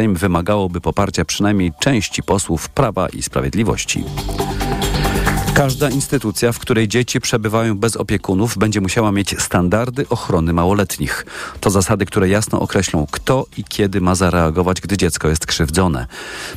Sejm wymagałoby poparcia przynajmniej części posłów Prawa i Sprawiedliwości. Każda instytucja, w której dzieci przebywają bez opiekunów, będzie musiała mieć standardy ochrony małoletnich. To zasady, które jasno określą, kto i kiedy ma zareagować, gdy dziecko jest krzywdzone.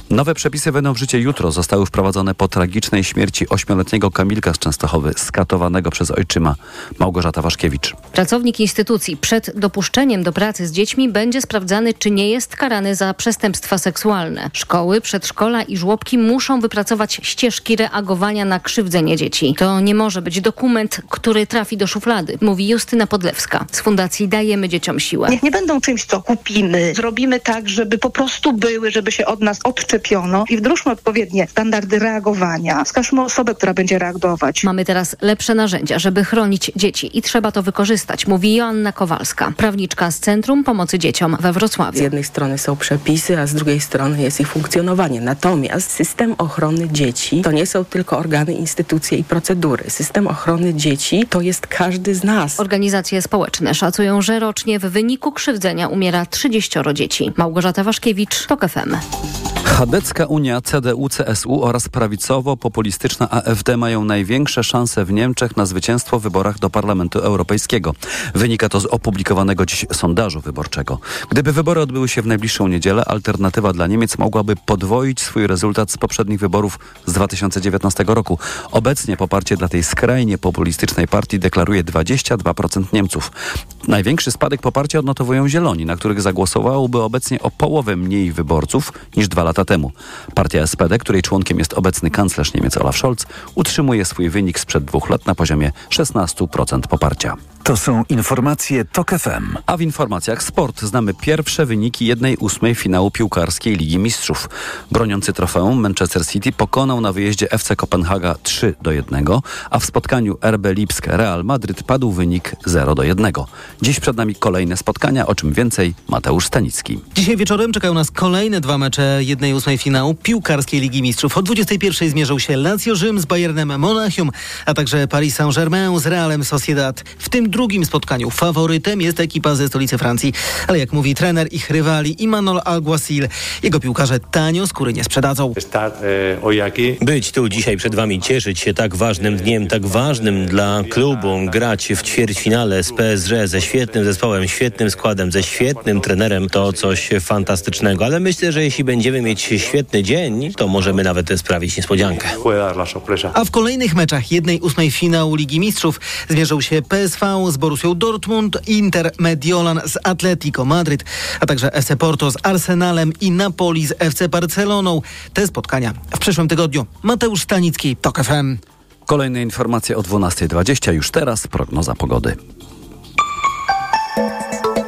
Nowe przepisy wejdą w życie jutro. Zostały wprowadzone po tragicznej śmierci ośmioletniego Kamilka z Częstochowy, skatowanego przez ojczyma Małgorzata Waszkiewicz. Pracownik instytucji przed dopuszczeniem do pracy z dziećmi będzie sprawdzany, czy nie jest karany za przestępstwa seksualne. Szkoły, przedszkola i żłobki muszą wypracować ścieżki reagowania na krzywdę krzywdzenie dzieci. To nie może być dokument, który trafi do szuflady, mówi Justyna Podlewska z Fundacji Dajemy Dzieciom Siłę. Niech nie będą czymś, co kupimy. Zrobimy tak, żeby po prostu były, żeby się od nas odczepiono i wdróżmy odpowiednie standardy reagowania. Wskażmy osobę, która będzie reagować. Mamy teraz lepsze narzędzia, żeby chronić dzieci i trzeba to wykorzystać, mówi Joanna Kowalska, prawniczka z Centrum Pomocy Dzieciom we Wrocławiu. Z jednej strony są przepisy, a z drugiej strony jest ich funkcjonowanie. Natomiast system ochrony dzieci to nie są tylko organy instytucji, instytucje i procedury. System ochrony dzieci to jest każdy z nas. Organizacje społeczne szacują, że rocznie w wyniku krzywdzenia umiera 30 dzieci. Małgorzata Waszkiewicz, TOK FM. Chadecka Unia, CDU, CSU oraz prawicowo-populistyczna AfD mają największe szanse w Niemczech na zwycięstwo w wyborach do Parlamentu Europejskiego. Wynika to z opublikowanego dziś sondażu wyborczego. Gdyby wybory odbyły się w najbliższą niedzielę, alternatywa dla Niemiec mogłaby podwoić swój rezultat z poprzednich wyborów z 2019 roku. Obecnie poparcie dla tej skrajnie populistycznej partii deklaruje 22% Niemców. Największy spadek poparcia odnotowują Zieloni, na których zagłosowałoby obecnie o połowę mniej wyborców niż dwa lata temu. Partia SPD, której członkiem jest obecny kanclerz Niemiec Olaf Scholz, utrzymuje swój wynik sprzed dwóch lat na poziomie 16% poparcia. To są informacje TOK FM. A w informacjach sport znamy pierwsze wyniki jednej ósmej finału piłkarskiej Ligi Mistrzów. Broniący trofeum Manchester City pokonał na wyjeździe FC Kopenhaga 3 do 1, a w spotkaniu RB Lipsk Real Madryt padł wynik 0 do 1. Dziś przed nami kolejne spotkania, o czym więcej Mateusz Stanicki. Dzisiaj wieczorem czekają nas kolejne dwa mecze jednej ósmej finału piłkarskiej Ligi Mistrzów. O 21 zmierzą się Lazio Rzym z Bayernem Monachium, a także Paris Saint-Germain z Realem Sociedad. W tym drugim spotkaniu. Faworytem jest ekipa ze stolicy Francji, ale jak mówi trener ich rywali Imanol Alguacil, jego piłkarze tanio skóry nie sprzedadzą. Być tu dzisiaj przed wami, cieszyć się tak ważnym dniem, tak ważnym dla klubu, grać w ćwierćfinale z PSG ze świetnym zespołem, świetnym składem, ze świetnym trenerem, to coś fantastycznego, ale myślę, że jeśli będziemy mieć świetny dzień, to możemy nawet sprawić niespodziankę. A w kolejnych meczach jednej ósmej finału Ligi Mistrzów zmierzą się PSV z Borussią Dortmund, Inter Mediolan z Atletico Madryt, a także FC Porto z Arsenalem i Napoli z FC Barceloną. Te spotkania w przyszłym tygodniu. Mateusz Stanicki, TOK FM. Kolejne informacje o 12.20. Już teraz prognoza pogody.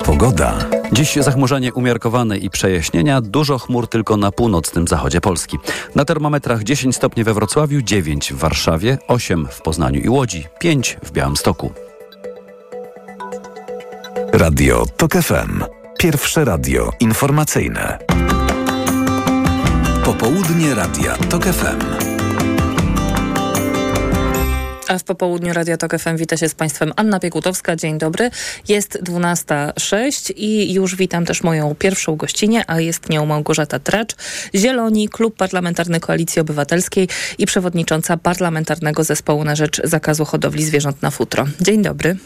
Pogoda. Dziś zachmurzenie umiarkowane i przejaśnienia. Dużo chmur tylko na północnym zachodzie Polski. Na termometrach 10 stopni we Wrocławiu, 9 w Warszawie, 8 w Poznaniu i Łodzi, 5 w Białymstoku. Radio TOK FM. Pierwsze radio informacyjne. Popołudnie Radia TOK FM. A w popołudniu Radia Tok FM wita się z Państwem Anna Piekutowska. Dzień dobry. Jest 12.06 i już witam też moją pierwszą gościnę, a jest nią Małgorzata Tracz, Zieloni, Klub Parlamentarny Koalicji Obywatelskiej i przewodnicząca Parlamentarnego Zespołu na Rzecz Zakazu Hodowli Zwierząt na Futro. Dzień dobry.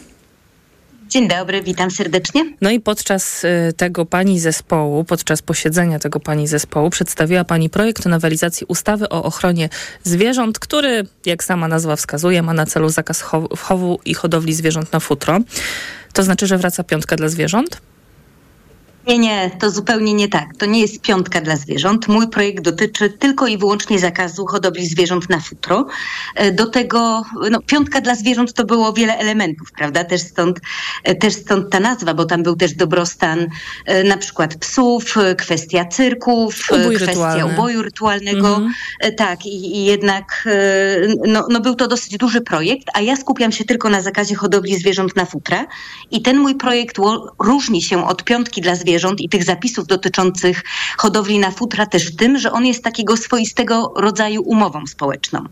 Dzień dobry, witam serdecznie. No i podczas y, tego pani zespołu, podczas posiedzenia tego pani zespołu przedstawiła pani projekt nowelizacji ustawy o ochronie zwierząt, który, jak sama nazwa wskazuje, ma na celu zakaz chowu i hodowli zwierząt na futro. To znaczy, że wraca piątka dla zwierząt? Nie, nie, to zupełnie nie tak. To nie jest piątka dla zwierząt. Mój projekt dotyczy tylko i wyłącznie zakazu hodowli zwierząt na futro. E, do tego, no, piątka dla zwierząt to było wiele elementów, prawda? Też stąd, e, też stąd ta nazwa, bo tam był też dobrostan e, na przykład psów, kwestia cyrków, Ubój kwestia rytualny. uboju rytualnego. Mhm. Tak, i, i jednak no, no, był to dosyć duży projekt, a ja skupiam się tylko na zakazie hodowli zwierząt na futra. I ten mój projekt różni się od piątki dla zwierząt zwierząt i tych zapisów dotyczących hodowli na futra też w tym, że on jest takiego swoistego rodzaju umową społeczną.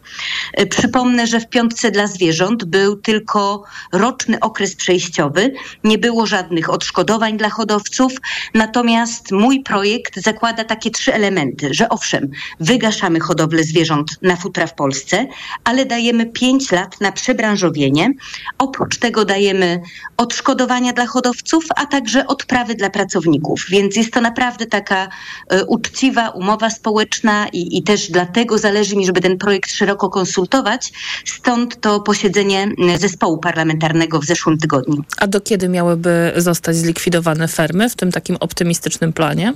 E, przypomnę, że w piątce dla zwierząt był tylko roczny okres przejściowy, nie było żadnych odszkodowań dla hodowców, natomiast mój projekt zakłada takie trzy elementy, że owszem, wygaszamy hodowlę zwierząt na futra w Polsce, ale dajemy pięć lat na przebranżowienie. Oprócz tego dajemy odszkodowania dla hodowców, a także odprawy dla pracowników, więc jest to naprawdę taka e, uczciwa umowa społeczna i, i też dlatego zależy mi, żeby ten projekt szeroko konsultować. Stąd to posiedzenie zespołu parlamentarnego w zeszłym tygodniu. A do kiedy miałyby zostać zlikwidowane fermy w tym takim optymistycznym planie?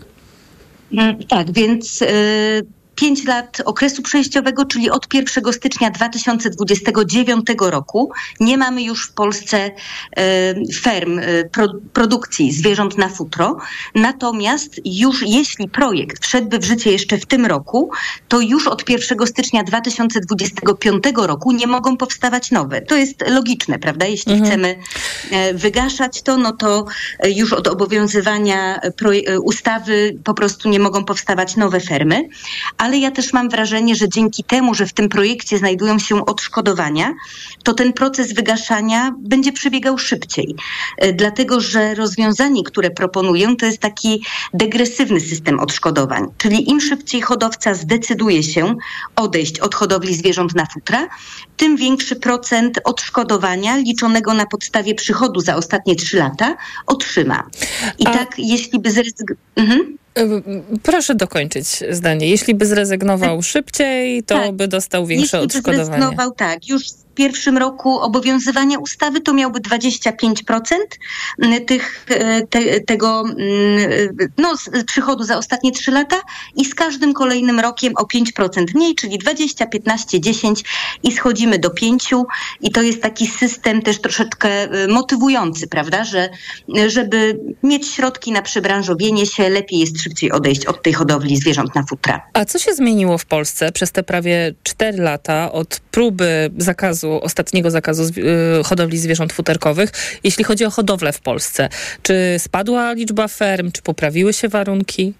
Mm, tak, więc. Yy 5 lat okresu przejściowego, czyli od 1 stycznia 2029 roku nie mamy już w Polsce e, ferm e, produkcji zwierząt na futro. Natomiast już jeśli projekt wszedłby w życie jeszcze w tym roku, to już od 1 stycznia 2025 roku nie mogą powstawać nowe. To jest logiczne, prawda? Jeśli mhm. chcemy e, wygaszać to, no to już od obowiązywania ustawy po prostu nie mogą powstawać nowe fermy ale ja też mam wrażenie, że dzięki temu, że w tym projekcie znajdują się odszkodowania, to ten proces wygaszania będzie przebiegał szybciej. E, dlatego, że rozwiązanie, które proponuję, to jest taki degresywny system odszkodowań. Czyli im szybciej hodowca zdecyduje się odejść od hodowli zwierząt na futra, tym większy procent odszkodowania liczonego na podstawie przychodu za ostatnie trzy lata otrzyma. I A... tak, jeśli by zrezygnował. Mhm. Proszę dokończyć zdanie. Jeśli by zrezygnował tak. szybciej, to tak. by dostał większe Jeśli odszkodowanie. Jeśli by zrezygnował, tak. Już pierwszym roku obowiązywania ustawy to miałby 25% tych, e, te, tego no, przychodu za ostatnie 3 lata i z każdym kolejnym rokiem o 5% mniej, czyli 20, 15, 10 i schodzimy do 5 i to jest taki system też troszeczkę e, motywujący, prawda, że żeby mieć środki na przebranżowienie się, lepiej jest szybciej odejść od tej hodowli zwierząt na futra. A co się zmieniło w Polsce przez te prawie 4 lata od próby zakazu zakazu, ostatniego zakazu y, hodowli zwierząt futerkowych, jeśli chodzi o hodowlę w Polsce. Czy spadła liczba ferm, czy poprawiły się warunki?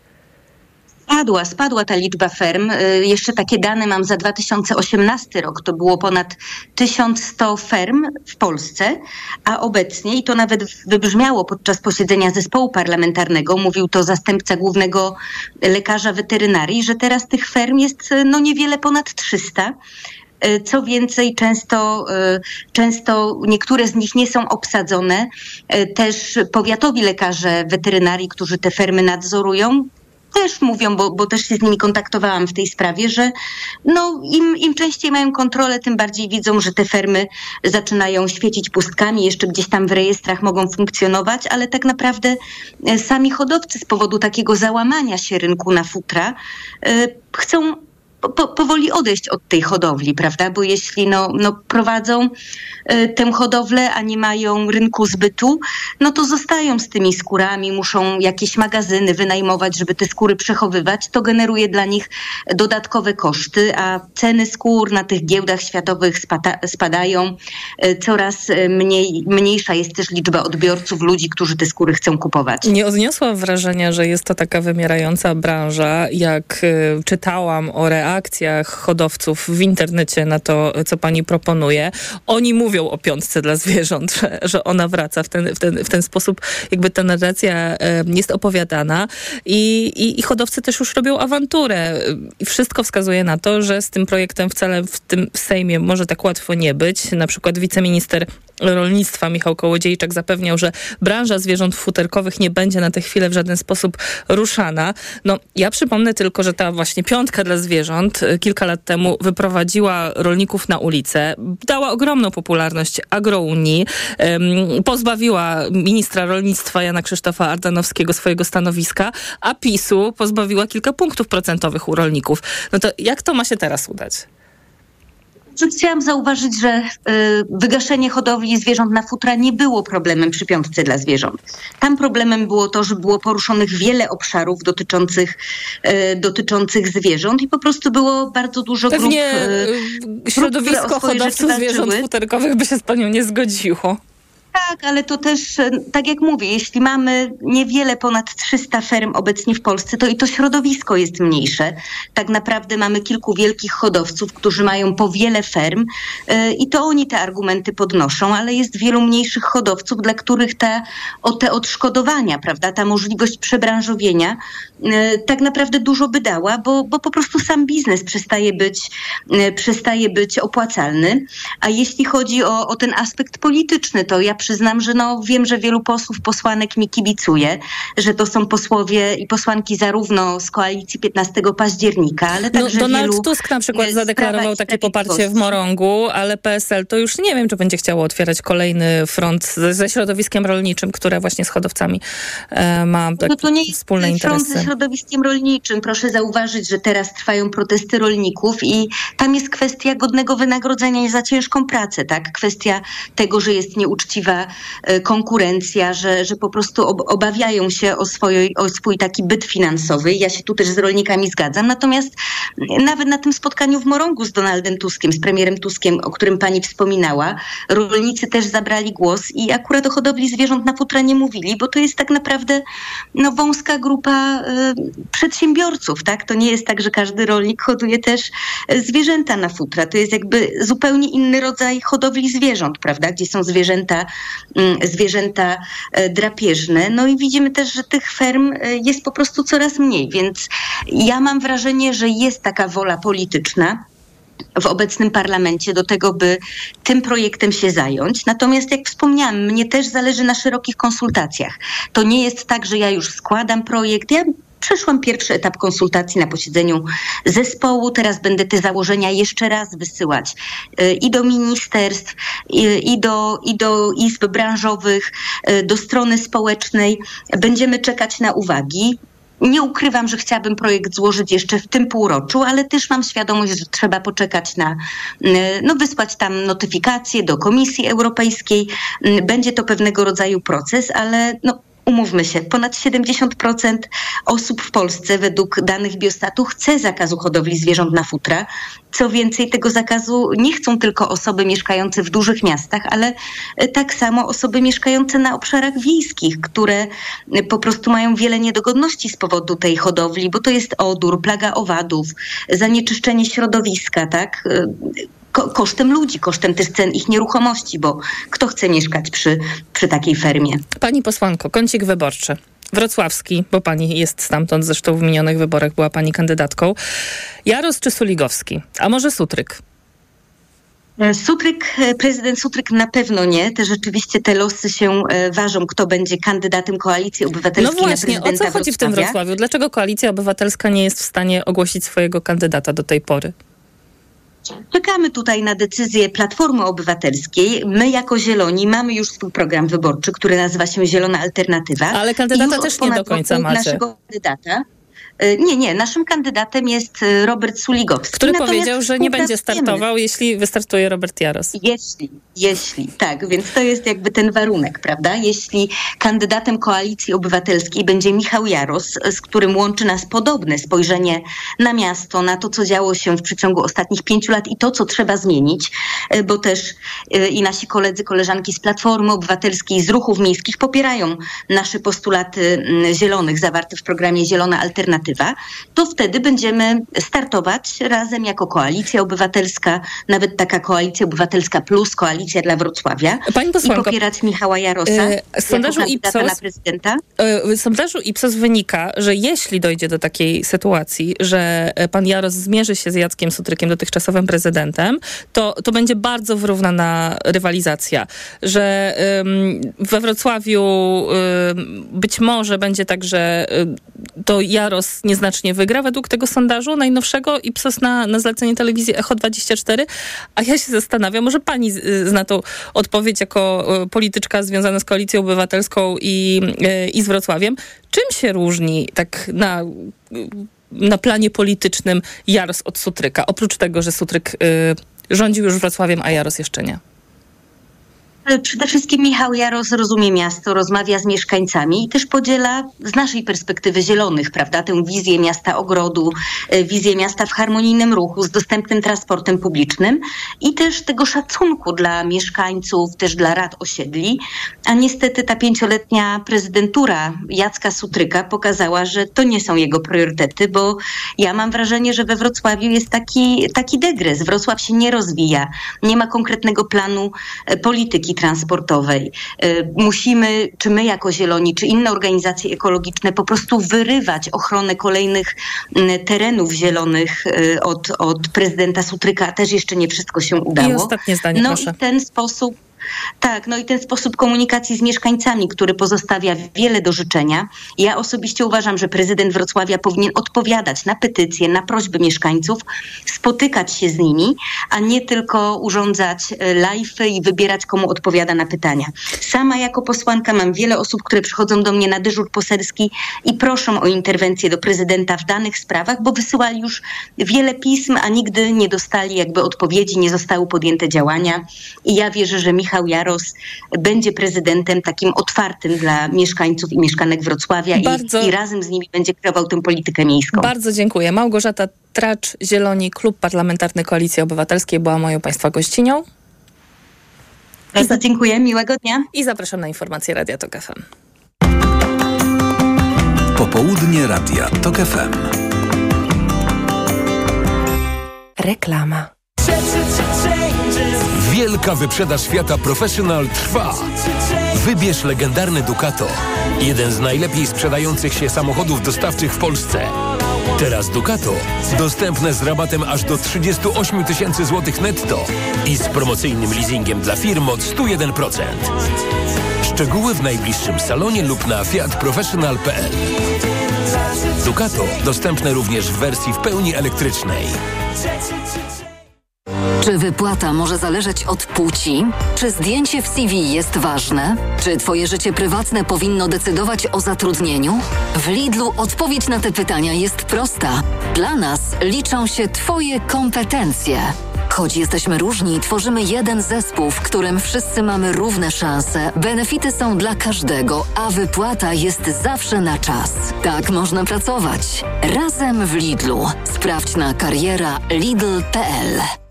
Spadła, spadła ta liczba ferm. Y, jeszcze takie dane mam za 2018 rok. To było ponad 1100 ferm w Polsce, a obecnie, i to nawet wybrzmiało podczas posiedzenia zespołu parlamentarnego, mówił to zastępca głównego lekarza weterynarii, że teraz tych ferm jest y, no niewiele ponad 300. E, co więcej, często, e, często niektóre z nich nie są obsadzone. E, też powiatowi lekarze weterynarii, którzy te fermy nadzorują, też mówią, bo, bo też się z nimi kontaktowałam w tej sprawie, że no, im, im częściej mają kontrolę, tym bardziej widzą, że te fermy zaczynają świecić pustkami, jeszcze gdzieś tam w rejestrach mogą funkcjonować, ale tak naprawdę sami hodowcy z powodu takiego załamania się rynku na futra chcą po, powoli odejść od tej hodowli, prawda? Bo jeśli no, no prowadzą y, tę hodowlę, a nie mają rynku zbytu, no to zostają z tymi skórami, muszą jakieś magazyny wynajmować, żeby te skóry przechowywać. To generuje dla nich dodatkowe koszty, a ceny skór na tych giełdach światowych spada, spadają. Y, coraz mniej, mniejsza jest też liczba odbiorców, ludzi, którzy te skóry chcą kupować. Nie odniosłam wrażenia, że jest to taka wymierająca branża, jak y, czytałam o reakcji reakcjach hodowców w internecie na to, co pani proponuje. Oni mówią o piątce dla zwierząt, że, że ona wraca w ten, w, ten, w ten sposób, jakby ta narracja jest opowiadana I, i, i hodowcy też już robią awanturę. I wszystko wskazuje na to, że z tym projektem wcale w tym Sejmie może tak łatwo nie być. Na przykład wiceminister rolnictwa Michał Kołodziejczak zapewniał, że branża zwierząt futerkowych nie będzie na tę chwilę w żaden sposób ruszana. No, ja przypomnę tylko, że ta właśnie piątka dla zwierząt y, kilka lat temu wyprowadziła rolników na ulicę, dała ogromną popularność agrounii, pozbawiła ministra rolnictwa Jana Krzysztofa Ardanowskiego swojego stanowiska, a PiSu pozbawiła kilka punktów procentowych u rolników. No to jak to ma się teraz udać? Chciałam zauważyć, że y, wygaszenie hodowli zwierząt na futra nie było problemem przy piątce dla zwierząt. Tam problemem było to, że było poruszonych wiele obszarów dotyczących, y, dotyczących zwierząt i po prostu było bardzo dużo Pewnie grup. Pewnie środowisko hodowców zwierząt futerkowych by się z panią nie zgodziło. Tak, ale to też, e, tak jak mówię, jeśli mamy niewiele ponad 300 ferm obecnie w Polsce, to i to środowisko jest mniejsze. Tak naprawdę mamy kilku wielkich hodowców, którzy mają po wiele ferm e, i to oni te argumenty podnoszą, ale jest wielu mniejszych hodowców, dla których te, o te odszkodowania, prawda, ta możliwość przebranżowienia tak naprawdę dużo by dała, bo, bo po prostu sam biznes przestaje być, przestaje być opłacalny. A jeśli chodzi o, o ten aspekt polityczny, to ja przyznam, że no, wiem, że wielu posłów, posłanek mi kibicuje, że to są posłowie i posłanki zarówno z koalicji 15 października, ale no, także Donald wielu Tusk na przykład zadeklarował takie poparcie w Morągu, ale PSL to już nie wiem, czy będzie chciało otwierać kolejny front ze, środowiskiem rolniczym, które właśnie z hodowcami e, ma tak, no to nie wspólne interesy. Środowiskiem rolniczym. Proszę zauważyć, że teraz trwają protesty rolników i tam jest kwestia godnego wynagrodzenia za ciężką pracę, tak? Kwestia tego, że jest nieuczciwa E, konkurencja, że, że po prostu obawiają się o, swoje, o swój taki byt finansowy. Ja się tu też z rolnikami zgadzam. Natomiast nawet na tym spotkaniu w Morągu z Donaldem Tuskiem, z premierem Tuskiem, o którym pani wspominała, rolnicy też zabrali głos i akurat o hodowli zwierząt na futra nie mówili, bo to jest tak naprawdę no, wąska grupa y, przedsiębiorców. Tak? To nie jest tak, że każdy rolnik hoduje też zwierzęta na futra. To jest jakby zupełnie inny rodzaj hodowli zwierząt, prawda? Gdzie są zwierzęta Mm, zwierzęta e, drapieżne. No i widzimy też, że tych ferm e, jest po prostu coraz mniej, więc ja mam wrażenie, że jest taka wola polityczna w obecnym parlamencie do tego, by tym projektem się zająć. Natomiast, jak wspomniałam, mnie też zależy na szerokich konsultacjach. To nie jest tak, że ja już składam projekt. Ja Przeszłam pierwszy etap konsultacji na posiedzeniu zespołu. Teraz będę te założenia jeszcze raz wysyłać y, i do ministerstw, i do, i do izb branżowych, y, do strony społecznej. Będziemy czekać na uwagi. Nie ukrywam, że chciałabym projekt złożyć jeszcze w tym półroczu, ale też mam świadomość, że trzeba poczekać na, y, no wysłać tam notyfikację do Komisji Europejskiej. Będzie to pewnego rodzaju proces, ale no, Umówmy się, ponad 70% osób w Polsce według danych Biostatu chce zakazu hodowli zwierząt na futra. Co więcej, tego zakazu nie chcą tylko osoby mieszkające w dużych miastach, ale e, tak samo osoby mieszkające na obszarach wiejskich, które e, po prostu mają wiele niedogodności z powodu tej hodowli, bo to jest odór, plaga owadów, zanieczyszczenie środowiska, tak? Ko kosztem ludzi, kosztem też cen ich nieruchomości, bo kto chce mieszkać przy, przy takiej fermie? Pani posłanko, kącik wyborczy. Wrocławski, bo pani jest stamtąd, zresztą w minionych wyborach była pani kandydatką. Jaros czy Suligowski? A może Sutryk? E, Sutryk, e, prezydent Sutryk na pewno nie. Te rzeczywiście te losy się e, ważą, kto będzie kandydatem Koalicji Obywatelskiej No właśnie, na o co chodzi w tym Wrocławiu? Dlaczego Koalicja Obywatelska nie jest w stanie ogłosić swojego kandydata do tej pory? Czekamy tutaj na decyzję Platformy Obywatelskiej. My jako Zieloni mamy już swój program wyborczy, który nazywa się Zielona Alternatywa. Ale kandydata też nie do końca macie. naszego kandydata. E, Nie, nie. Naszym kandydatem jest e, Robert Suligowski. Który Natomiast powiedział, że nie będzie startował, jeśli wystartuje Robert Jaros. Jeśli, jeśli, tak, więc to jest jakby ten warunek, prawda? Jeśli kandydatem Koalicji Obywatelskiej będzie Michał Jaros, z którym łączy nas podobne spojrzenie na miasto, na to, co działo się w przeciągu ostatnich pięciu lat i to, co trzeba zmienić, e, bo też i nasi koledzy, koleżanki z Platformy Obywatelskiej, z ruchów miejskich popierają nasze postulaty mm, zielonych zawarte w programie Zielona Alternatywa, to wtedy będziemy startować razem jako Koalicja Obywatelska, nawet taka Koalicja Obywatelska plus Koalicja dla Wrocławia Pani i posłanko, popierać Michała Jarosa e, z sondażu jako kandydata Ipsos- na prezydenta. E, Z sondażu Ipsos wynika, że jeśli dojdzie do takiej sytuacji, że e, pan Jaros zmierzy się z Jackiem Sutrykiem, dotychczasowym prezydentem, to, to będzie bardzo wyrównana rywalizacja. Że ym, we Wrocławiu ym, być może będzie tak, że ym, to Jaros nieznacznie wygra według tego sondażu najnowszego Ipsos na, na zlecenie telewizji Echo 24. A ja się zastanawiam, może pani z- zna tą odpowiedź jako e, polityczka związana z Koalicją Obywatelską i, e, i z Wrocławiem. Czym się różni tak na, na planie politycznym Jaros od Sutryka? Oprócz tego, że Sutryk y, rządził już Wrocławiem, a Jaros jeszcze nie. E, przede wszystkim Michał Jaros rozumie miasto, rozmawia z mieszkańcami i też podziela z naszej perspektywy zielonych, prawda, tę wizję miasta ogrodu, e, wizję miasta w harmonijnym ruchu, z dostępnym transportem publicznym i też tego szacunku dla mieszkańców, też dla rad osiedli. A niestety ta pięcioletnia prezydentura Jacka Sutryka pokazała, że to nie są jego priorytety, bo ja mam wrażenie, że we Wrocławiu jest taki, taki degres. Wrocław się nie rozwija, nie ma konkretnego planu e, polityki transportowej. E, musimy, czy my jako Zieloni, czy inne organizacje ekologiczne, po prostu wyrywać ochronę kolejnych terenów zielonych e, od, od prezydenta Sutryka. Też jeszcze nie wszystko się udało. I ostatnie zdanie, no proszę. i w ten sposób tak, no i ten sposób komunikacji z mieszkańcami, który pozostawia wiele do życzenia. Ja osobiście uważam, że prezydent Wrocławia powinien odpowiadać na petycje, na prośby mieszkańców, spotykać się z nimi, a nie tylko urządzać e, live'y i wybierać, komu odpowiada na pytania. Sama jako posłanka mam wiele osób, które przychodzą do mnie na dyżur poselski i proszą o interwencję do prezydenta w danych sprawach, bo wysyłali już wiele pism, a nigdy nie dostali jakby odpowiedzi, nie zostały podjęte działania. I ja wierzę, że Michał Michał Jaros będzie prezydentem takim otwartym dla mieszkańców i mieszkanek Wrocławia Bardzo... i, i razem z nimi będzie kreował tę politykę miejską. Bardzo dziękuję. Małgorzata Tracz, Zieloni, Klub Parlamentarny Koalicji Obywatelskiej była moją Państwa gościnią. Bardzo dziękuję, miłego dnia. I zapraszam na informacje Radia TOK FM. Popołudnie Radia TOK FM. Reklama. Wielka wyprzedaż świata Professional trwa. Wybierz legendarny Ducato. Jeden z najlepiej sprzedających się samochodów dostawczych w Polsce. Teraz Ducato dostępne z rabatem aż do 38 tysięcy złotych netto i z promocyjnym leasingiem dla firm od 101%. Szczegóły w najbliższym salonie lub na fiatprofessional.pl Ducato dostępne również w wersji w pełni elektrycznej. Czy wypłata może zależeć od płci? Czy zdjęcie w CV jest ważne? Czy Twoje życie prywatne powinno decydować o zatrudnieniu? W Lidlu odpowiedź na te pytania jest prosta. Dla nas liczą się Twoje kompetencje. Choć jesteśmy różni, tworzymy jeden zespół, w którym wszyscy mamy równe szanse. Benefity są dla każdego, a wypłata jest zawsze na czas. Tak można pracować. Razem w Lidlu. Sprawdź na kariera lidl.pl.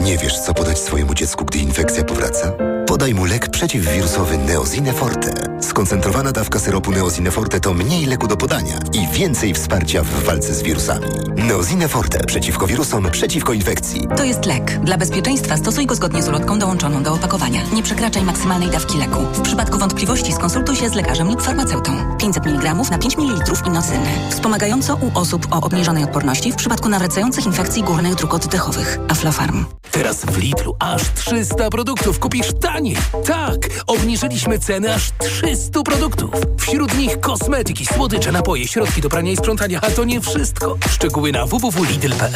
Nie wiesz, co podać swojemu dziecku, gdy infekcja powraca? Podaj mu lek przeciwwirusowy Neozine Forte. Skoncentrowana dawka syropu Neozine Forte to mniej leku do podania i więcej wsparcia w walce z wirusami. Neozine Forte przeciwko wirusom, przeciwko infekcji. To jest lek. Dla bezpieczeństwa stosuj go zgodnie z ulotką dołączoną do opakowania. Nie przekraczaj maksymalnej dawki leku. W przypadku wątpliwości skonsultuj się z lekarzem lub farmaceutą. 500 mg na 5 ml inocyny. Wspomagająco u osób o obniżonej odporności w przypadku nawracających infekcji górnych dróg oddechowych. Aflofarm. Teraz w Lidlu aż 300 produktów kupisz taniej. Tak, obniżyliśmy ceny aż 300 produktów. Wśród nich kosmetyki, słodycze, napoje, środki do prania i sprzątania. A to nie wszystko. Szczegóły na www.lidl.pl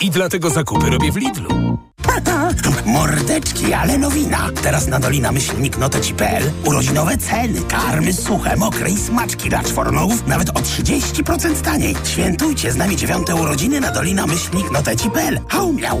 I dlatego zakupy robię w Lidlu. Mordeczki, ale nowina. Teraz na Dolina Myślnik Noteci.pl urodzinowe ceny, karmy suche, mokre i smaczki dla czwornołów nawet o 30% taniej. Świętujcie z nami dziewiąte urodziny na Dolina Myślnik Noteci.pl. Hał miał.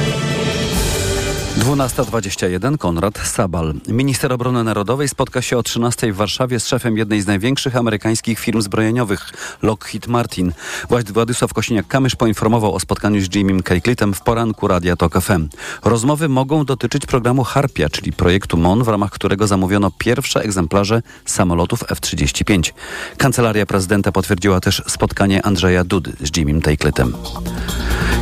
12.21 Konrad Sabal. Minister obrony narodowej spotka się o 13.00 w Warszawie z szefem jednej z największych amerykańskich firm zbrojeniowych Lockheed Martin. Władysław Kosiniak-Kamysz poinformował o spotkaniu z Jimmy Cakelettem w poranku Radia TOK FM. Rozmowy mogą dotyczyć programu Harpia, czyli projektu MON, w ramach którego zamówiono pierwsze egzemplarze samolotów F-35. Kancelaria prezydenta potwierdziła też spotkanie Andrzeja Dudy z Jimmy Cakelettem.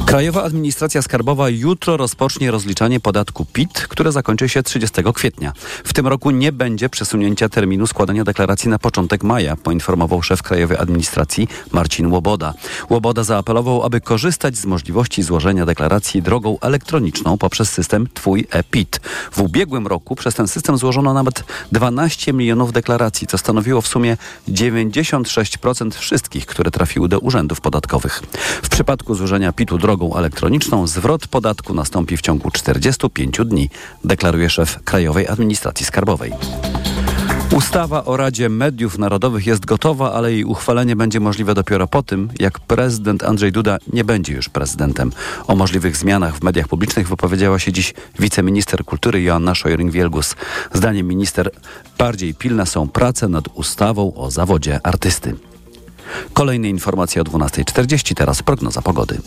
Krajowa Administracja Skarbowa jutro rozpocznie rozliczanie podatku PIT, które zakończy się 30 kwietnia. W tym roku nie będzie przesunięcia terminu składania deklaracji na początek maja, poinformował szef Krajowej Administracji Marcin Łoboda. Łoboda zaapelował, aby korzystać z możliwości złożenia deklaracji drogą elektroniczną poprzez system Twój e-PIT. W ubiegłym roku przez ten system złożono nawet 12 milionów deklaracji, co stanowiło w sumie 96% wszystkich, które trafiły do urzędów podatkowych. W przypadku złożenia PIT-u drogą elektroniczną zwrot podatku nastąpi w ciągu 45 dni, deklaruje szef Krajowej Administracji Skarbowej. Ustawa o Radzie Mediów Narodowych jest gotowa, ale jej uchwalenie będzie możliwe dopiero po tym, jak prezydent Andrzej Duda nie będzie już prezydentem. O możliwych zmianach w mediach publicznych wypowiedziała się dziś wiceminister kultury Joanna Szojring-Wielgus. Zdaniem minister bardziej pilne są prace nad ustawą o zawodzie artysty. Kolejne informacje o 12.40, teraz prognoza pogody.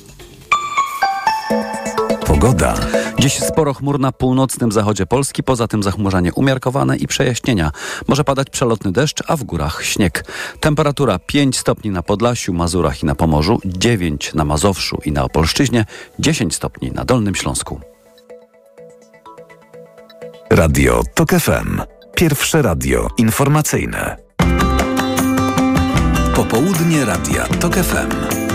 Pogoda. Dziś sporo chmur na północnym zachodzie Polski, poza tym zachmurzanie umiarkowane i przejaśnienia. Może padać przelotny deszcz, a w górach śnieg. Temperatura 5 stopni na Podlasiu, Mazurach i na Pomorzu, 9 na Mazowszu i na Opolszczyźnie, 10 stopni na Dolnym Śląsku. Radio TOK FM. Pierwsze radio informacyjne. Popołudnie Radia TOK FM.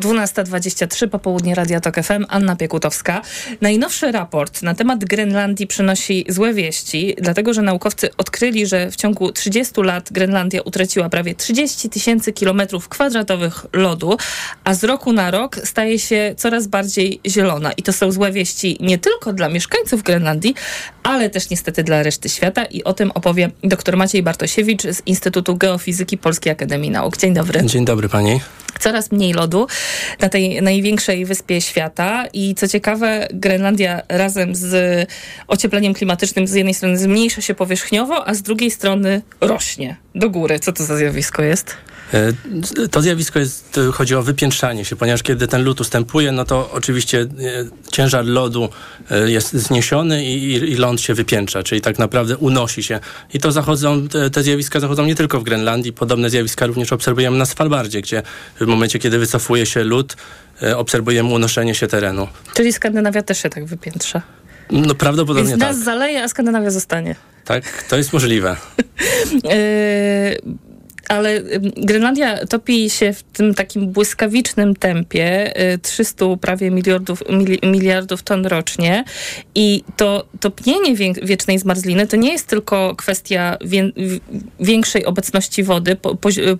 12.23 popołudnie Radia Tok FM, Anna Piekutowska. Najnowszy raport na temat Grenlandii przynosi złe wieści, dlatego że naukowcy odkryli, że w ciągu 30 lat Grenlandia utraciła prawie 30 tysięcy kilometrów kwadratowych lodu, a z roku na rok staje się coraz bardziej zielona. I to są złe wieści nie tylko dla mieszkańców Grenlandii, ale też niestety dla reszty świata i o tym opowie dr Maciej Bartosiewicz z Instytutu Geofizyki Polskiej Akademii Nauk. Dzień dobry. Dzień dobry pani. Coraz mniej lodu na tej największej wyspie świata i co ciekawe Grenlandia razem z ociepleniem klimatycznym z jednej strony zmniejsza się powierzchniowo, a z drugiej strony rośnie do góry. Co to za zjawisko jest? E, to zjawisko jest, e, chodzi o wypiętrzanie się, ponieważ kiedy ten lód ustępuje, no to oczywiście e, ciężar lodu jest zniesiony i, i ląd się wypiętrza, czyli tak naprawdę unosi się. I to zachodzą, te, zjawiska zachodzą nie tylko w Grenlandii, podobne zjawiska również obserwujemy na Svalbardzie, gdzie w momencie, kiedy wycofuje się lód, obserwujemy unoszenie się terenu. Czyli Skandynawia też się tak wypiętrza? No prawdopodobnie Więc tak. nas zaleje, a Skandynawia zostanie. Tak, to jest możliwe. ale Grenlandia topi się w tym takim błyskawicznym tempie 300 y, prawie miliardów, miliardów ton rocznie i to topnienie wiecznej zmarzliny to nie jest tylko kwestia większej obecności wody,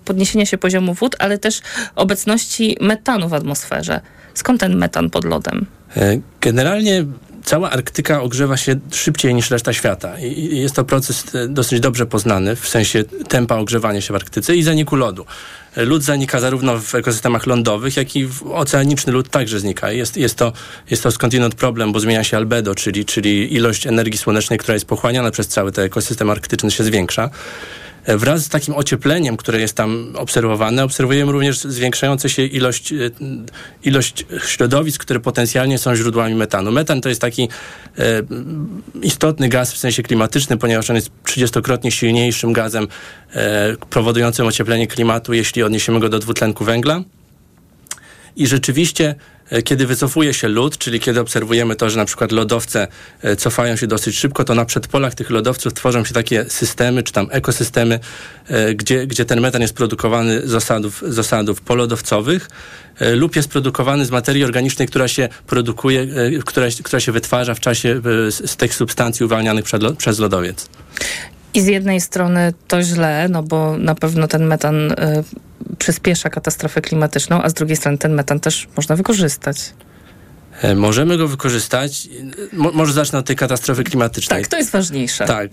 podniesienia się poziomu wód, ale też obecności metanu w atmosferze. Skąd ten metan pod lodem? E, generalnie cała Arktyka ogrzewa się szybciej niż reszta świata. I jest to proces e, dosyć dobrze poznany w sensie tempa ogrzewania się w Arktyce i zaniku lodu. E, lód zanika zarówno w ekosystemach lądowych, jak i oceaniczny lód także znika. Jest, jest, to, jest to skądinąd problem, bo zmienia się albedo, czyli, czyli ilość energii słonecznej, która jest pochłaniana przez cały ten ekosystem arktyczny się zwiększa. E, wraz z takim ociepleniem, które jest tam obserwowane, obserwujemy również zwiększającą się ilość, e, ilość środowisk, które potencjalnie są źródłami metanu. Metan to jest taki e, istotny gaz w sensie klimatycznym, ponieważ on jest trzydziestokrotnie silniejszym gazem powodującym ocieplenie klimatu, jeśli odniesiemy go do dwutlenku węgla. I rzeczywiście kiedy wycofuje się lód, czyli kiedy obserwujemy to, że na przykład lodowce e, cofają się dosyć szybko, to na przedpolach tych lodowców tworzą się takie systemy, czy tam ekosystemy, e, gdzie, gdzie ten metan jest produkowany z osadów, z osadów polodowcowych lub jest produkowany z materii organicznej, która się produkuje, która, która się wytwarza w czasie z tych substancji uwalnianych przez lodowiec. I z jednej strony to źle, no bo na pewno ten metan y, przyspiesza katastrofę klimatyczną, a z drugiej strony ten metan też można wykorzystać. E, możemy go wykorzystać. Mo może zacznę od tej katastrofy klimatycznej. Tak, to jest ważniejsze. Tak.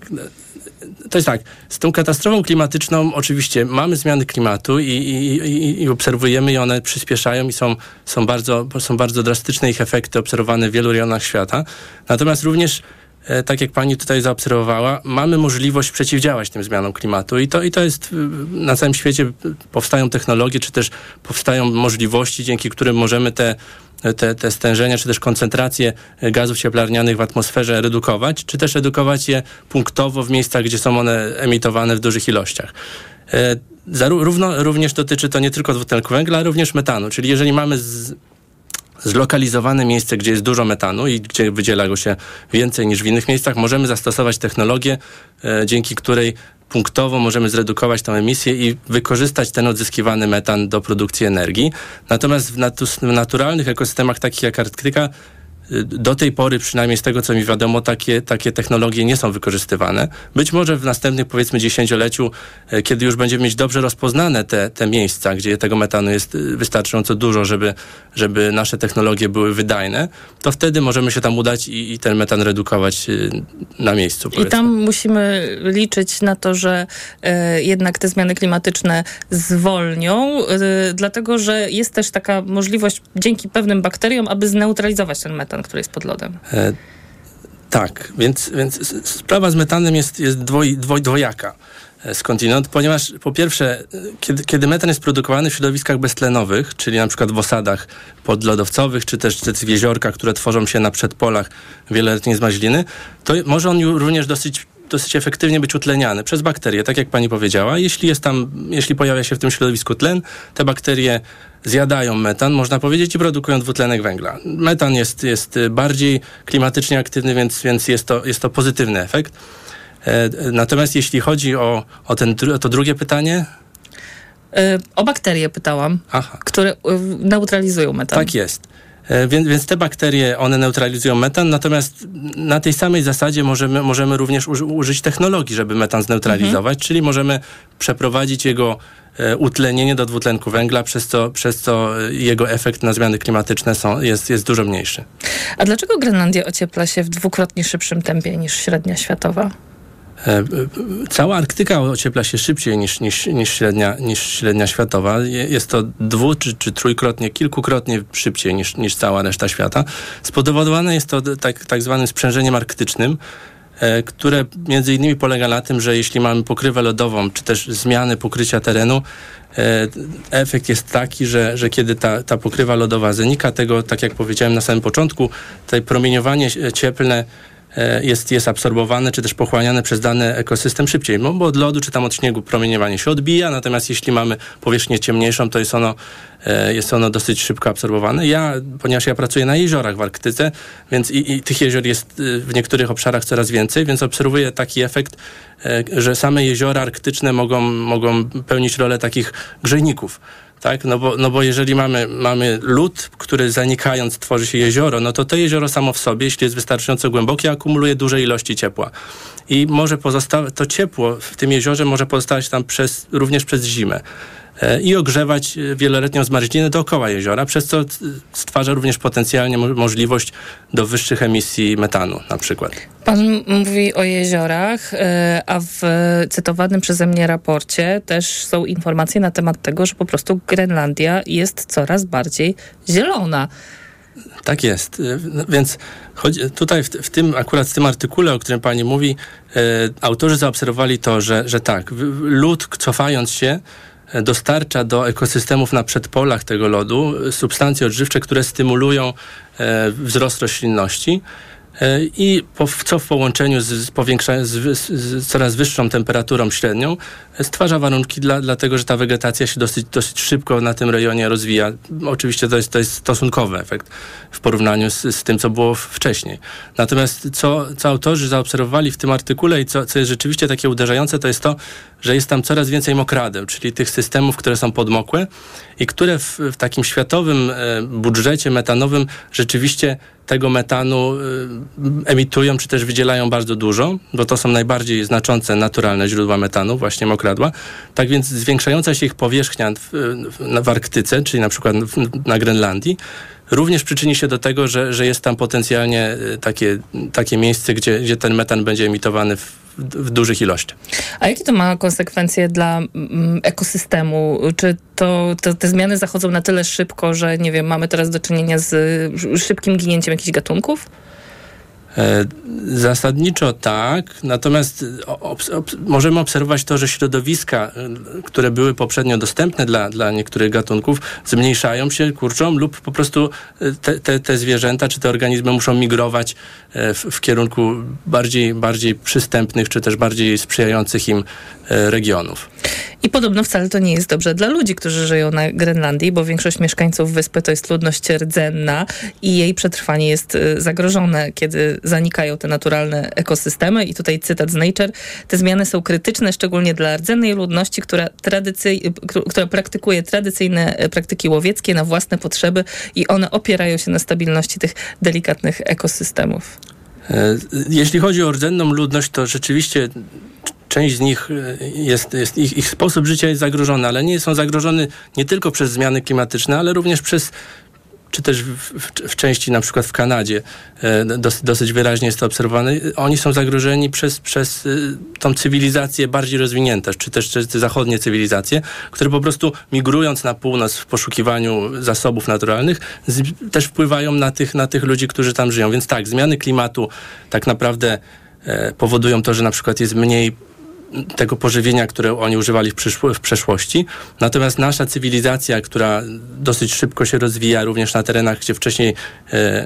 To jest tak, z tą katastrofą klimatyczną oczywiście mamy zmiany klimatu i, i, i, i obserwujemy i one przyspieszają i są, są, bardzo, są bardzo drastyczne ich efekty obserwowane w wielu rejonach świata. Natomiast również tak jak pani tutaj zaobserwowała, mamy możliwość przeciwdziałać tym zmianom klimatu i to, i to jest na całym świecie powstają technologie, czy też powstają możliwości, dzięki którym możemy te te, te stężenia, czy też koncentracje gazów cieplarnianych w atmosferze redukować, czy też redukować je punktowo w miejscach, gdzie są one emitowane w dużych ilościach. E, zarówno, również dotyczy to nie tylko dwutlenku węgla, ale również metanu, czyli jeżeli mamy z, zlokalizowane miejsce, gdzie jest dużo metanu i gdzie wydziela go się więcej niż w innych miejscach, możemy zastosować technologię, e, dzięki której punktowo możemy zredukować tę emisję i wykorzystać ten odzyskiwany metan do produkcji energii. Natomiast w, w naturalnych ekosystemach takich jak Arktyka do tej pory, przynajmniej z tego co mi wiadomo, takie, takie technologie nie są wykorzystywane. Być może w następnych powiedzmy dziesięcioleciu, e, kiedy już będziemy mieć dobrze rozpoznane te, te miejsca, gdzie tego metanu jest e, wystarczająco dużo, żeby, żeby nasze technologie były wydajne, to wtedy możemy się tam udać i, i ten metan redukować e, na miejscu. Powiedzmy. I tam musimy liczyć na to, że jednak te zmiany klimatyczne zwolnią, dlatego że jest też taka możliwość dzięki pewnym bakteriom, aby zneutralizować ten metan metan, który jest pod lodem. E, tak, więc, więc sprawa z metanem jest, jest dwoj, dwoj, dwojaka e, skądinąd, ponieważ po pierwsze, kiedy, kiedy metan jest produkowany w środowiskach beztlenowych, czyli na przykład w osadach podlodowcowych, czy też w jeziorkach, które tworzą się na przedpolach wieloletniej zmaźliny, to może on również dosyć dosyć efektywnie być utleniany przez bakterie, tak jak pani powiedziała. Jeśli jest tam, jeśli pojawia się w tym środowisku tlen, te bakterie zjadają metan, można powiedzieć, i produkują dwutlenek węgla. Metan jest, jest bardziej klimatycznie aktywny, więc, więc jest, to, jest to pozytywny efekt. E, natomiast jeśli chodzi o, o, ten, o to drugie pytanie, e, o bakterie pytałam, Aha. które e, neutralizują metan. Tak jest. E, więc, więc te bakterie, one neutralizują metan, natomiast na tej samej zasadzie możemy, możemy również użyć technologii, żeby metan zneutralizować, mhm. czyli możemy przeprowadzić jego e, utlenienie do dwutlenku węgla, przez co, przez co jego efekt na zmiany klimatyczne są, jest, jest dużo mniejszy. A dlaczego Grenlandia ociepla się w dwukrotnie szybszym tempie niż średnia światowa? E, cała Arktyka ociepla się szybciej niż, niż, niż, średnia, niż średnia światowa. Jest to dwu czy, czy trójkrotnie, kilkukrotnie szybciej niż, niż cała reszta świata. Spowodowane jest to tak, tak zwanym sprzężeniem arktycznym, e, które między innymi polega na tym, że jeśli mamy pokrywę lodową, czy też zmiany pokrycia terenu, e, efekt jest taki, że, że kiedy ta, ta pokrywa lodowa zanika, tego, tak jak powiedziałem na samym początku, to promieniowanie cieplne E, jest, jest absorbowane czy też pochłaniane przez dany ekosystem szybciej, bo od lodu czy tam od śniegu promieniowanie się odbija, natomiast jeśli mamy powierzchnię ciemniejszą, to jest ono, e, jest ono dosyć szybko absorbowane. Ja, ponieważ ja pracuję na jeziorach w Arktyce, więc i, i tych jezior jest e, w niektórych obszarach coraz więcej, więc obserwuję taki efekt, że same jeziora arktyczne mogą, mogą pełnić rolę takich grzejników tak? No bo, no bo jeżeli mamy, mamy lód, który zanikając tworzy się jezioro, no to to jezioro samo w sobie, jeśli jest wystarczająco głębokie, akumuluje duże ilości ciepła. I może pozostawać, to ciepło w tym jeziorze może pozostawać tam przez, również przez zimę. E, i ogrzewać e, wieloletnią zmarzlinę dookoła jeziora, przez co stwarza również potencjalnie możliwość do wyższych emisji metanu na przykład. Pan mówi o jeziorach, e, a w cytowanym przeze mnie raporcie też są informacje na temat tego, że po prostu Grenlandia jest coraz bardziej zielona. Tak jest. Więc tutaj w, w, tym, akurat w tym artykule, o którym pani mówi, e, autorzy zaobserwowali to, że, że tak, lód cofając się dostarcza do ekosystemów na przedpolach tego lodu substancje odżywcze, które stymulują e, wzrost roślinności. E, i co w połączeniu z, z, z, z, coraz wyższą temperaturą średnią stwarza warunki dla, dlatego, że ta wegetacja się dosyć, dosyć szybko na tym rejonie rozwija. Oczywiście to jest, to jest stosunkowy efekt w porównaniu z tym, co było wcześniej. Natomiast co, co autorzy zaobserwowali w tym artykule i co, co jest rzeczywiście takie uderzające, to jest to, że jest tam coraz więcej mokradeł, czyli tych systemów, które są podmokłe i które w, w takim światowym e, budżecie metanowym rzeczywiście tego metanu y, emitują, czy też wydzielają bardzo dużo, bo to są najbardziej znaczące naturalne źródła metanu, właśnie mokradła. Tak więc zwiększająca się ich powierzchnia w, w, Arktyce, czyli na przykład na Grenlandii, również przyczyni się do tego, że, że jest tam potencjalnie y, takie, takie miejsce, gdzie, gdzie ten metan będzie emitowany w, w dużych ilościach. A jakie to ma konsekwencje dla mm, ekosystemu? Czy to, to, te zmiany zachodzą na tyle szybko, że nie wiem, mamy teraz do czynienia z szybkim ginięciem jakichś gatunków? E, zasadniczo tak, natomiast obs możemy obserwować to, że środowiska, e, które były poprzednio dostępne dla, dla niektórych gatunków, zmniejszają się, kurczą lub po prostu e, te, te, te zwierzęta czy te organizmy muszą migrować w, w kierunku bardziej, bardziej przystępnych czy też bardziej sprzyjających im regionów. I podobno wcale to nie jest dobrze dla ludzi, którzy żyją na Grenlandii, bo większość mieszkańców wyspy to jest ludność rdzenna i jej przetrwanie jest y, zagrożone, kiedy zanikają te naturalne ekosystemy. I tutaj cytat z Nature. Te zmiany są krytyczne, szczególnie dla rdzennej ludności, która, tradycyj, która praktykuje tradycyjne e, praktyki łowieckie na własne potrzeby i one opierają się na stabilności tych delikatnych ekosystemów. E, jeśli chodzi o rdzenną ludność, to rzeczywiście część z nich e, jest, jest ich, ich, sposób życia jest zagrożony, ale nie są zagrożone nie tylko przez zmiany klimatyczne, ale również przez czy też w, w, w, części na przykład w Kanadzie e, dosyć, dosyć wyraźnie jest to obserwowane, oni są zagrożeni przez, przez e, tą cywilizację bardziej rozwiniętą, czy też przez te zachodnie cywilizacje, które po prostu migrując na północ w poszukiwaniu zasobów naturalnych, z, też wpływają na tych, na tych ludzi, którzy tam żyją. Więc tak, zmiany klimatu tak naprawdę e, powodują to, że na przykład jest mniej tego pożywienia, które oni używali w, w, przeszłości. Natomiast nasza cywilizacja, która dosyć szybko się rozwija, również na terenach, gdzie wcześniej, e,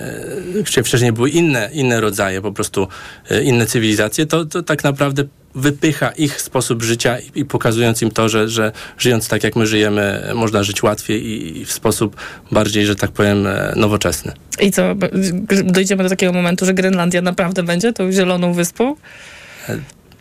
gdzie wcześniej były inne, inne rodzaje, po prostu e, inne cywilizacje, to, to tak naprawdę wypycha ich sposób życia i, i pokazując im to, że, że żyjąc tak jak my żyjemy, można żyć łatwiej i, i w sposób bardziej, że tak powiem, e, nowoczesny. I co, dojdziemy do takiego momentu, że Grenlandia naprawdę będzie tą zieloną wyspą?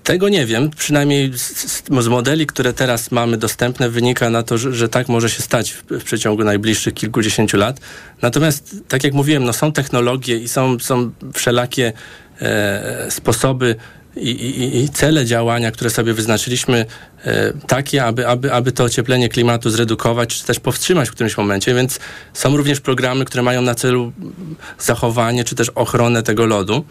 Tego nie wiem. Przynajmniej z, z, modeli, które teraz mamy dostępne, wynika na to, że, że tak może się stać w, w, przeciągu najbliższych kilkudziesięciu lat. Natomiast, tak jak mówiłem, no są technologie i są, są wszelakie e, sposoby i, i, i, cele działania, które sobie wyznaczyliśmy, e, takie, aby, aby, aby to ocieplenie klimatu zredukować, czy też powstrzymać w którymś momencie. Więc są również programy, które mają na celu zachowanie, czy też ochronę tego lodu.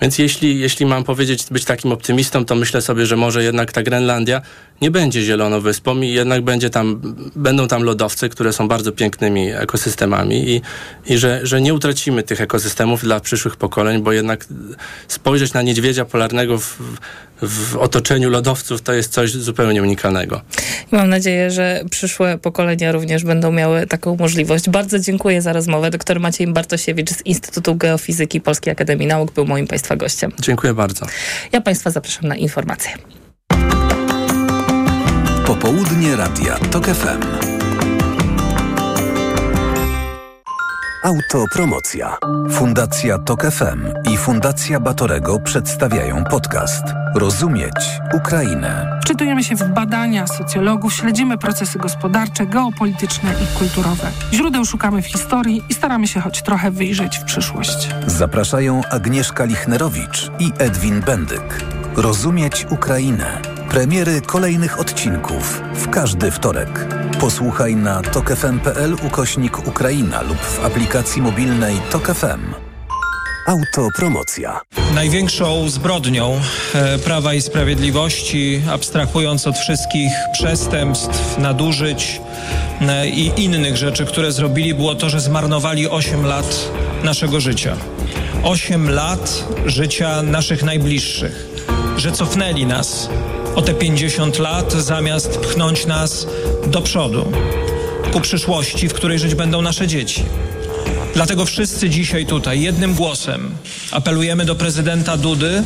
Więc jeśli, jeśli mam powiedzieć, być takim optymistą, to myślę sobie, że może jednak ta Grenlandia nie będzie zieloną wyspą i jednak będzie tam, będą tam lodowce, które są bardzo pięknymi ekosystemami i, i że, że nie utracimy tych ekosystemów dla przyszłych pokoleń, bo jednak spojrzeć na niedźwiedzia polarnego w, w otoczeniu lodowców to jest coś zupełnie unikalnego. I mam nadzieję, że przyszłe pokolenia również będą miały taką możliwość. Bardzo dziękuję za rozmowę. Doktor Maciej Bartosiewicz z Instytutu Geofizyki Polskiej Akademii Nauk był moim Państwa gościem. Dziękuję bardzo. Ja Państwa zapraszam na informacje. Popołudnie Radia TOK FM. Autopromocja. Fundacja TOK FM i Fundacja Batorego przedstawiają podcast Rozumieć Ukrainę. Wczytujemy się w badania socjologów, śledzimy procesy gospodarcze, geopolityczne i kulturowe. Źródeł szukamy w historii i staramy się choć trochę wyjrzeć w przyszłość. Zapraszają Agnieszka Lichnerowicz i Edwin Bendyk. Rozumieć Ukrainę. Premiery kolejnych odcinków w każdy wtorek. Posłuchaj na tokefm.pl ukośnik Ukraina lub w aplikacji mobilnej Tok FM. Autopromocja. Największą zbrodnią e, Prawa i Sprawiedliwości, abstrahując od wszystkich przestępstw, nadużyć e, i innych rzeczy, które zrobili, było to, że zmarnowali 8 lat naszego życia. 8 lat życia naszych najbliższych, że cofnęli nas o te 50 lat, zamiast pchnąć nas do przodu, ku przyszłości, w której żyć będą nasze dzieci. Dlatego wszyscy dzisiaj tutaj jednym głosem apelujemy do prezydenta Dudy,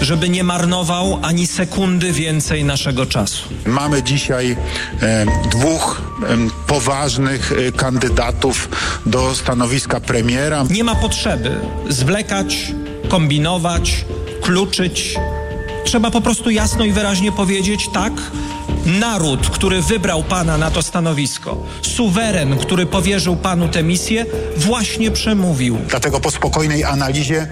żeby nie marnował ani sekundy więcej naszego czasu. Mamy dzisiaj e, dwóch e, poważnych e, kandydatów do stanowiska premiera. Nie ma potrzeby zwlekać, kombinować, kluczyć. Trzeba po prostu jasno i wyraźnie powiedzieć tak, Naród, który wybrał Pana na to stanowisko, suweren, który powierzył Panu tę misję, właśnie przemówił. Dlatego po spokojnej analizie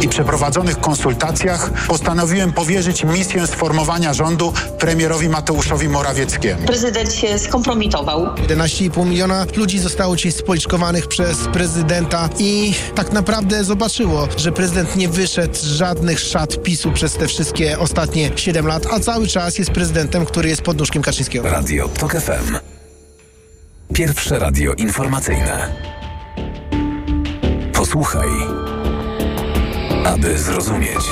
i przeprowadzonych konsultacjach postanowiłem powierzyć misję sformowania rządu premierowi Mateuszowi Morawieckiemu. Prezydent się skompromitował. 11,5 miliona ludzi zostało dzisiaj spoliczkowanych przez prezydenta i tak naprawdę zobaczyło, że prezydent nie wyszedł z żadnych szat PiSu przez te wszystkie ostatnie 7 lat, a cały czas jest prezydentem, który jest pod nóżkiem Kaczyńskiego. Radio TOK FM. Pierwsze radio informacyjne. Posłuchaj, aby zrozumieć.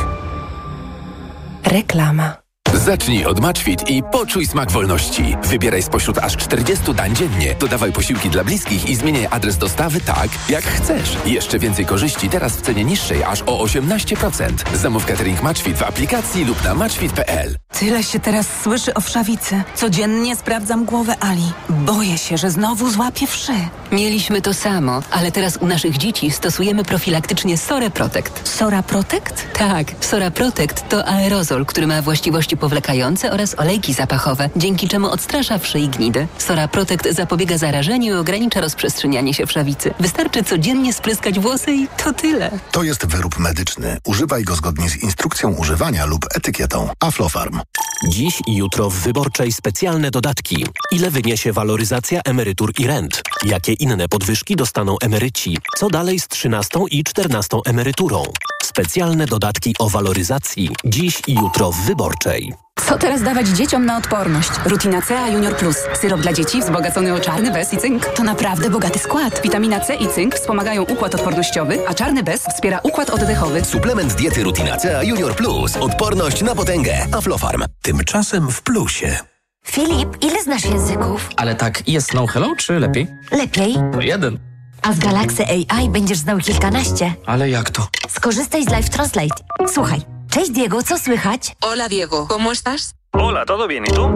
Reklama. Zacznij od Matchfit i poczuj smak wolności. Wybieraj spośród aż 40 dań dziennie. Dodawaj posiłki dla bliskich i zmieniaj adres dostawy tak, jak chcesz. Jeszcze więcej korzyści teraz w cenie niższej aż o 18%. Zamów catering Matchfit w aplikacji lub na matchfit.pl. Tyle się teraz słyszy o wszawicy. Codziennie sprawdzam głowę Ali. Boję się, że znowu złapię wszy. Mieliśmy to samo, ale teraz u naszych dzieci stosujemy profilaktycznie Sora Protect. Sora Protect? Tak, Sora Protect to aerozol, który ma właściwości powlekające oraz olejki zapachowe, dzięki czemu odstrasza wszy i gnidy. Sora Protect zapobiega zarażeniu i ogranicza rozprzestrzenianie się wszawicy. Wystarczy codziennie spryskać włosy i to tyle. To jest wyrób medyczny. Używaj go zgodnie z instrukcją używania lub etykietą. Aflofarm. Dziś i jutro w Wyborczej specjalne dodatki. Ile wyniesie waloryzacja emerytur i rent? Jakie inne podwyżki dostaną emeryci? Co dalej z 13 i 14 emeryturą? Specjalne dodatki o waloryzacji. Dziś i jutro w Wyborczej. Co teraz dawać dzieciom na odporność? Rutina C A Junior Plus. Syrop dla dzieci wzbogacony o czarny bez i cynk. To naprawdę bogaty skład. Witamina C i cynk wspomagają układ odpornościowy, a czarny bez wspiera układ oddechowy. Suplement diety Rutina C Junior Plus. Odporność na potęgę. Aflofarm. Tymczasem w plusie. Filip, ile znasz języków? Ale tak, jest no hello, czy lepiej? Lepiej. To jeden. A z Galaxy AI będziesz znał kilkanaście. Ale jak to? Skorzystaj z Live Translate. Słuchaj. Cześć Diego, co słychać? Hola Diego, ¿cómo estás? Hola, ¿todo bien? ¿Y tú?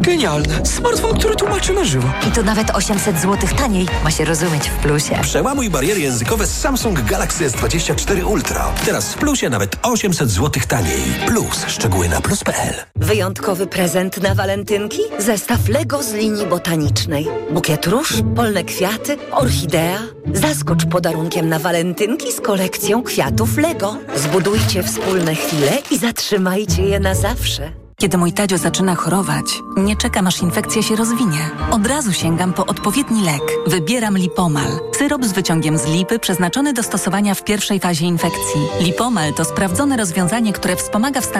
Genialne. Smartfon, który tłumaczy na żywo. I to nawet 800 zł taniej. Ma się rozumieć w plusie. Przełamuj bariery językowe z Samsung Galaxy S24 Ultra. Teraz w plusie nawet 800 zł taniej. Plus. Szczegóły na plus.pl. Wyjątkowy prezent na walentynki? Zestaw Lego z linii botanicznej. Bukiet róż, polne kwiaty, orchidea. Zaskocz podarunkiem na walentynki z kolekcją kwiatów Lego. Zbudujcie wspólne chwile i zatrzymajcie je na zawsze. Kiedy mój Tadzio zaczyna chorować, nie czekam aż infekcja się rozwinie. Od razu sięgam po odpowiedni lek. Wybieram Lipomal. Syrop z wyciągiem z lipy przeznaczony do stosowania w pierwszej fazie infekcji. Lipomal to sprawdzone rozwiązanie, które wspomaga w stanach